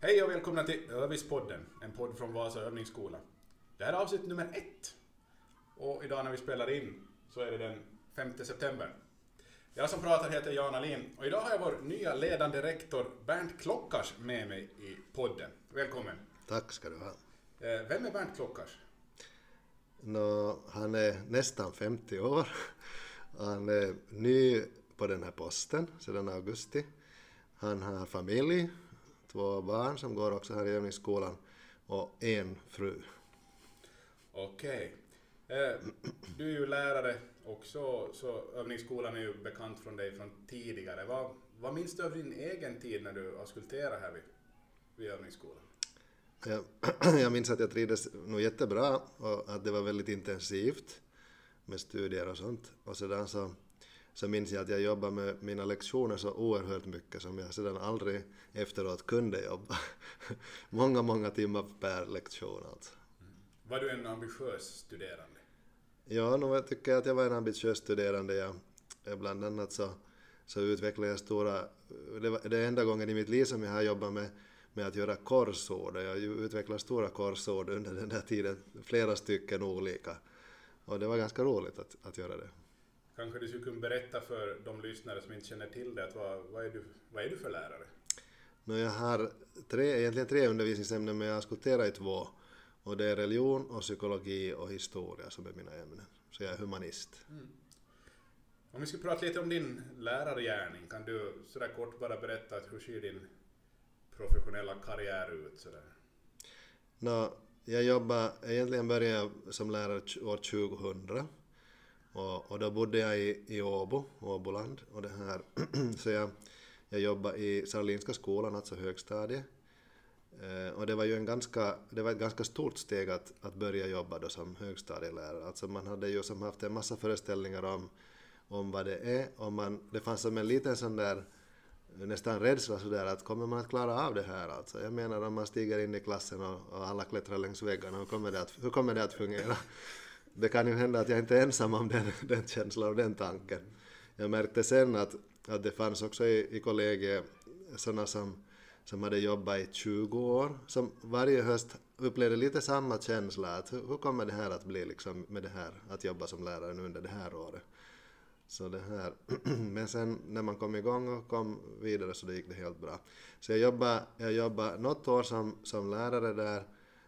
Hej och välkomna till Övispodden, en podd från Vasa övningsskola. Det här är avsnitt nummer ett. Och idag när vi spelar in så är det den 5 september. Jag som pratar heter Jan Alin och idag har jag vår nya ledande rektor Bernt Klockars med mig i podden. Välkommen! Tack ska du ha. Eh, Vem är Bernt Klockars? Nå, han är nästan 50 år. Han är ny på den här posten sedan augusti. Han har familj, två barn som går också här i övningsskolan och en fru. Okej. Eh, Du är ju lärare också, så övningsskolan är ju bekant från dig från tidigare. Vad, vad minns du av din egen tid när du auskulterade här vid, vid övningsskolan? Jag, jag minns att jag trivdes nog jättebra och att det var väldigt intensivt med studier och sånt. Och sedan så, så minns jag att jag jobbade med mina lektioner så oerhört mycket som jag sedan aldrig efteråt kunde jobba. många, många timmar per lektion alltså. Var du en ambitiös studerande? Ja, nu tycker jag att jag var en ambitiös studerande. Jag, jag bland annat så, så utvecklade jag stora... Det var det enda gången i mitt liv som jag har jobbat med, med att göra korsord. Jag utvecklade stora korsord under den där tiden, flera stycken olika. Och det var ganska roligt att, att göra det. Kanske du skulle kunna berätta för de lyssnare som inte känner till det, att vad, vad, är, du, vad är du för lärare? Nu jag har tre, egentligen tre undervisningsämnen, men jag auskulterar i två. Och det är religion och psykologi och historia som är mina ämnen. Så jag är humanist. Om vi ska prata lite om din lärargärning, kan du sådär kort bara berätta att hur ser din professionella karriär ut? Sådär? Nå, jag jobbade, egentligen började jag som lärare år 2000 och, och då bodde jag i, i Åbo, Åboland och det här, så jag, jag jobbade i Sarolinska skolan, alltså högstadiet. Eh, och det var ju en ganska, det var ett ganska stort steg att, att börja jobba då som högstadielärare. Alltså man hade ju som haft en massa föreställningar om, om vad det är och man, det fanns som en liten sån där nästan rädsla sådär att kommer man att klara av det här alltså? Jag menar om man stiger in i klassen och, och alla klättrar längs väggarna, hur kommer, det att, hur kommer det att fungera? Det kan ju hända att jag inte är ensam om den, den känslan och den tanken. Jag märkte sen att, att det fanns också i, i kollegiet sådana som, som hade jobbat i 20 år, som varje höst upplevde lite samma känsla att hur, hur kommer det här att bli liksom med det här, att jobba som lärare nu under det här året? Så det här. Men sen när man kom igång och kom vidare så det gick det helt bra. Så jag jobbade, jag jobbade något år som, som lärare där.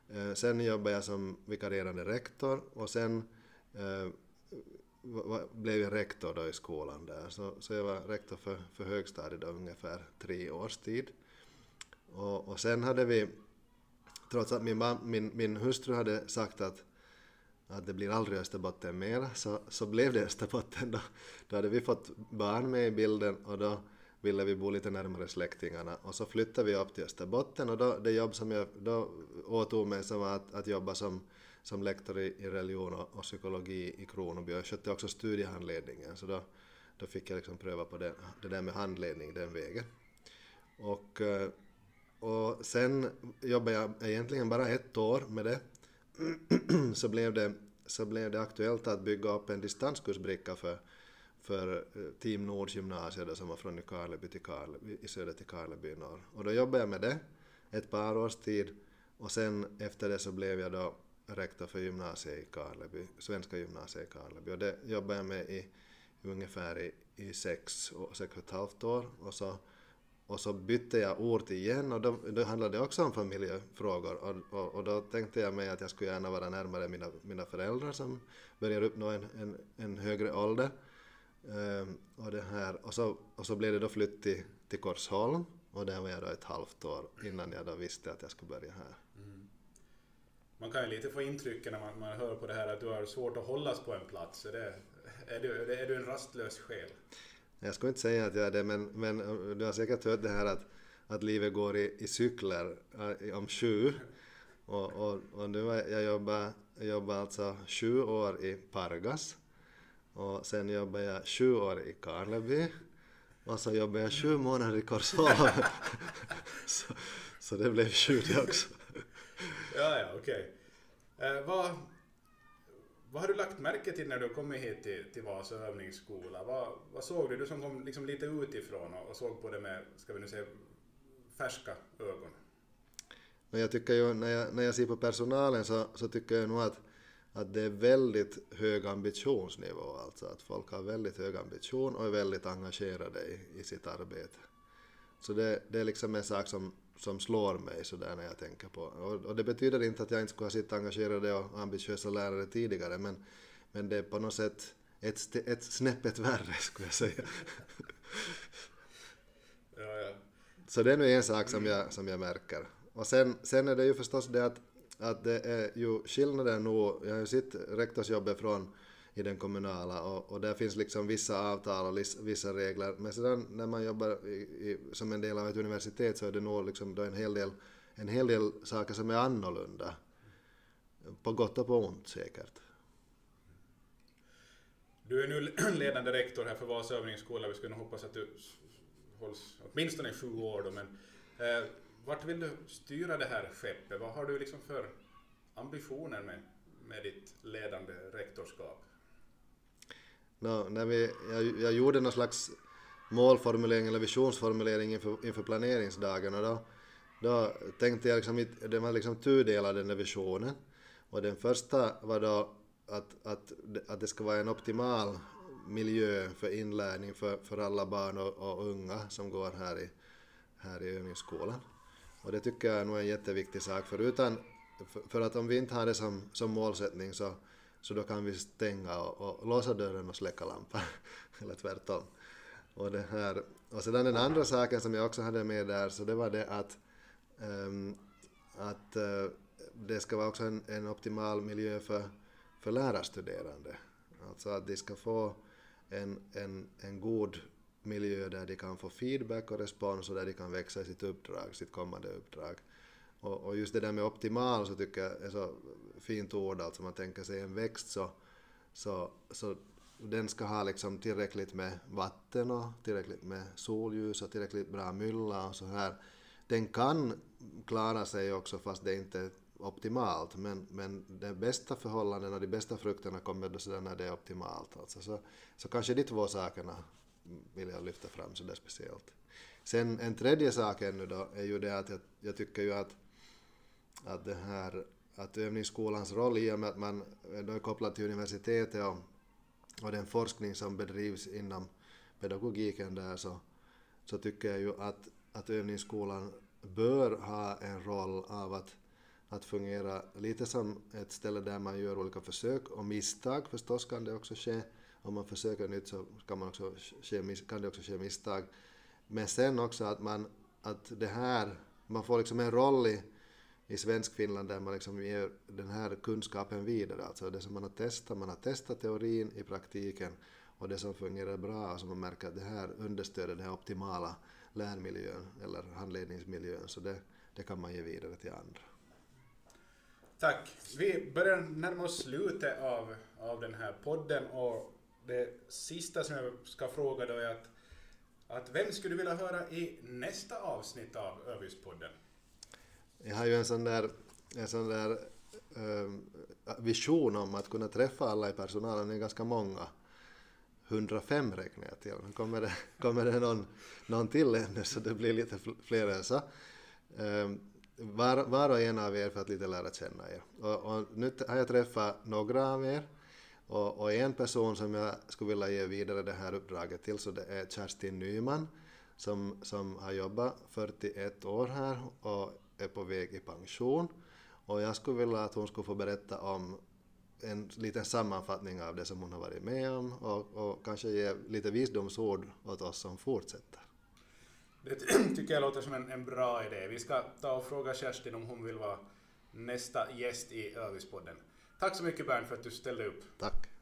Eh, sen jobbade jag som vikarierande rektor och sen eh, blev jag rektor då i skolan där. Så, så jag var rektor för, för högstadiet då ungefär tre års tid. Och, och sen hade vi, trots att min, mam- min, min hustru hade sagt att att det blir aldrig Österbotten mera, så, så blev det Österbotten då. Då hade vi fått barn med i bilden och då ville vi bo lite närmare släktingarna. Och så flyttade vi upp till Österbotten. Och då, det jobb som jag då åtog mig som var att, att jobba som, som lektor i, i religion och, och psykologi i Kronoby och jag skötte också studiehandledningen. Så då, då fick jag liksom pröva på det, det där med handledning den vägen. Och, eh, och sen jobbade jag egentligen bara ett år med det. Så blev det, så blev det aktuellt att bygga upp en distanskursbricka för, för eh, Team Nords gymnasium som var från Karleby till Karleby, i söder till Karleby norr. Och då jobbade jag med det ett par års tid och sen efter det så blev jag då rektor för gymnasiet i Karleby, Svenska gymnasiet i Karleby och det jobbade jag med i ungefär i, i sex, och- sex och ett halvt år och så och så bytte jag ort igen och då, då handlade det också om familjefrågor och, och, och då tänkte jag mig att jag skulle gärna vara närmare mina, mina föräldrar som börjar uppnå en, en, en högre ålder. Ehm, och, det här, och, så, och så blev det då flytt till, till Korsholm och där var jag då ett halvt år innan jag då visste att jag skulle börja här. Man kan ju lite få intrycket när man, man hör på det här att du har svårt att hållas på en plats. Är, det, är, du, är, du, en rastlös själ? Jag skulle inte säga att jag är det, men, men uh, du har säkert hört det här att, att livet går i, i cykler uh, om sju. Och, och, och nu jag jobbat jag jobbar alltså sju år i Pargas. Och sen jobbar jag sju år i Karleby. Och så jobbar jag sju månader i Korsholm. så, så det blev sju det också. Ja, ja, okej. Eh, vad, vad har du lagt märke till när du kommit hit till, till Vasa övningsskola? Vad, vad såg du? Du som kom liksom lite utifrån och, och såg på det med, ska vi nu säga, färska ögon. Men jag tycker ju, när jag, när jag ser på personalen så, så tycker jag nog att, att det är väldigt hög ambitionsnivå. Alltså att folk har väldigt hög ambition och är väldigt engagerade i, i sitt arbete. Så det, det är liksom en sak som, som slår mig sådär när jag tänker på. Och, och det betyder inte att jag inte skulle ha sett engagerade och ambitiösa lärare tidigare, men, men det är på något sätt ett, ett snäppet värre skulle jag säga. Ja, ja. Så det är nu en sak som jag, som jag märker. Och sen, sen är det ju förstås det att, att det är ju skillnaden nu, jag har ju sett rektorsjobbet från i den kommunala och, och där finns liksom vissa avtal och lis- vissa regler. Men sedan när man jobbar i, i, som en del av ett universitet så är det nog liksom då en hel del, en hel del saker som är annorlunda. På gott och på ont säkert. Du är nu ledande rektor här för Vasa övningsskola. Vi skulle nog hoppas att du hålls åtminstone i sju år då, men eh, vart vill du styra det här skeppet? Vad har du liksom för ambitioner med, med ditt ledande rektorskap? No, när vi, jag, jag gjorde någon slags målformulering eller visionsformulering inför, inför planeringsdagen och då, då tänkte jag liksom, det var liksom tudelad den där visionen. Och den första var då att, att, det- att det ska vara en optimal miljö för inlärning för, för alla barn och, och unga som går här i, här i övningsskolan. Och det tycker jag är nog en jätteviktig sak för utan, för, för att om vi inte har det som, som målsättning så, så då kan vi stänga och, och låsa dörren och släcka lampan. Eller tvärtom. Och, det här, och sedan den andra saken som jag också hade med där så det var det att, um, att uh, det ska vara också en, en optimal miljö för, för lärarstuderande. Alltså att de ska få en, en, en god miljö där de kan få feedback och respons och där de kan växa i sitt uppdrag, sitt kommande uppdrag. Och, och just det där med optimal så tycker jag är så fint ord, alltså man tänker sig en växt så, så, så den ska ha liksom tillräckligt med vatten och tillräckligt med solljus och tillräckligt bra mylla och så här. Den kan klara sig också fast det inte är optimalt men, men de bästa förhållandena och de bästa frukterna kommer då sådär när det är optimalt. Alltså så, så kanske de två sakerna vill jag lyfta fram så där speciellt. Sen en tredje sak ännu då är ju det att jag, jag tycker ju att, att det här att övningsskolans roll i och med att man då är kopplad till universitetet och, och den forskning som bedrivs inom pedagogiken där så, så tycker jag ju att, att övningsskolan bör ha en roll av att, att fungera lite som ett ställe där man gör olika försök och misstag förstås kan det också ske. Om man försöker nytt så kan, man också ske, kan det också ske misstag. Men sen också att man, att det här, man får liksom en roll i, i Svenskfinland där man liksom ger den här kunskapen vidare. Alltså det som man har testat, man har testat teorin i praktiken och det som fungerar bra och som man märker att det här understöder den här optimala lärmiljön eller handledningsmiljön så det, det kan man ge vidare till andra. Tack. Vi börjar närma oss slutet av, av den här podden och det sista som jag ska fråga då är att, att vem skulle du vilja höra i nästa avsnitt av Övispodden? Jag har ju en sån där, en sån där eh, vision om att kunna träffa alla i personalen, det är ganska många. 105 räknar jag till. Nu kommer det, kommer det någon, någon till ännu så det blir lite fler än så. Ehm, var, var och en av er för att lite lära känna er. Och, och nu har jag träffat några av er och, och en person som jag skulle vilja ge vidare det här uppdraget till så det är Kerstin Nyman som, som har jobbat 41 år här och är på väg i pension. Och jag skulle vilja att hon skulle få berätta om en liten sammanfattning av det som hon har varit med om och, och kanske ge lite visdomsord åt oss som fortsätter. Det tycker jag låter som en, en bra idé. Vi ska ta och fråga Kerstin om hon vill vara nästa gäst i Övispodden. Tack så mycket Bernt för att du ställde upp. Tack!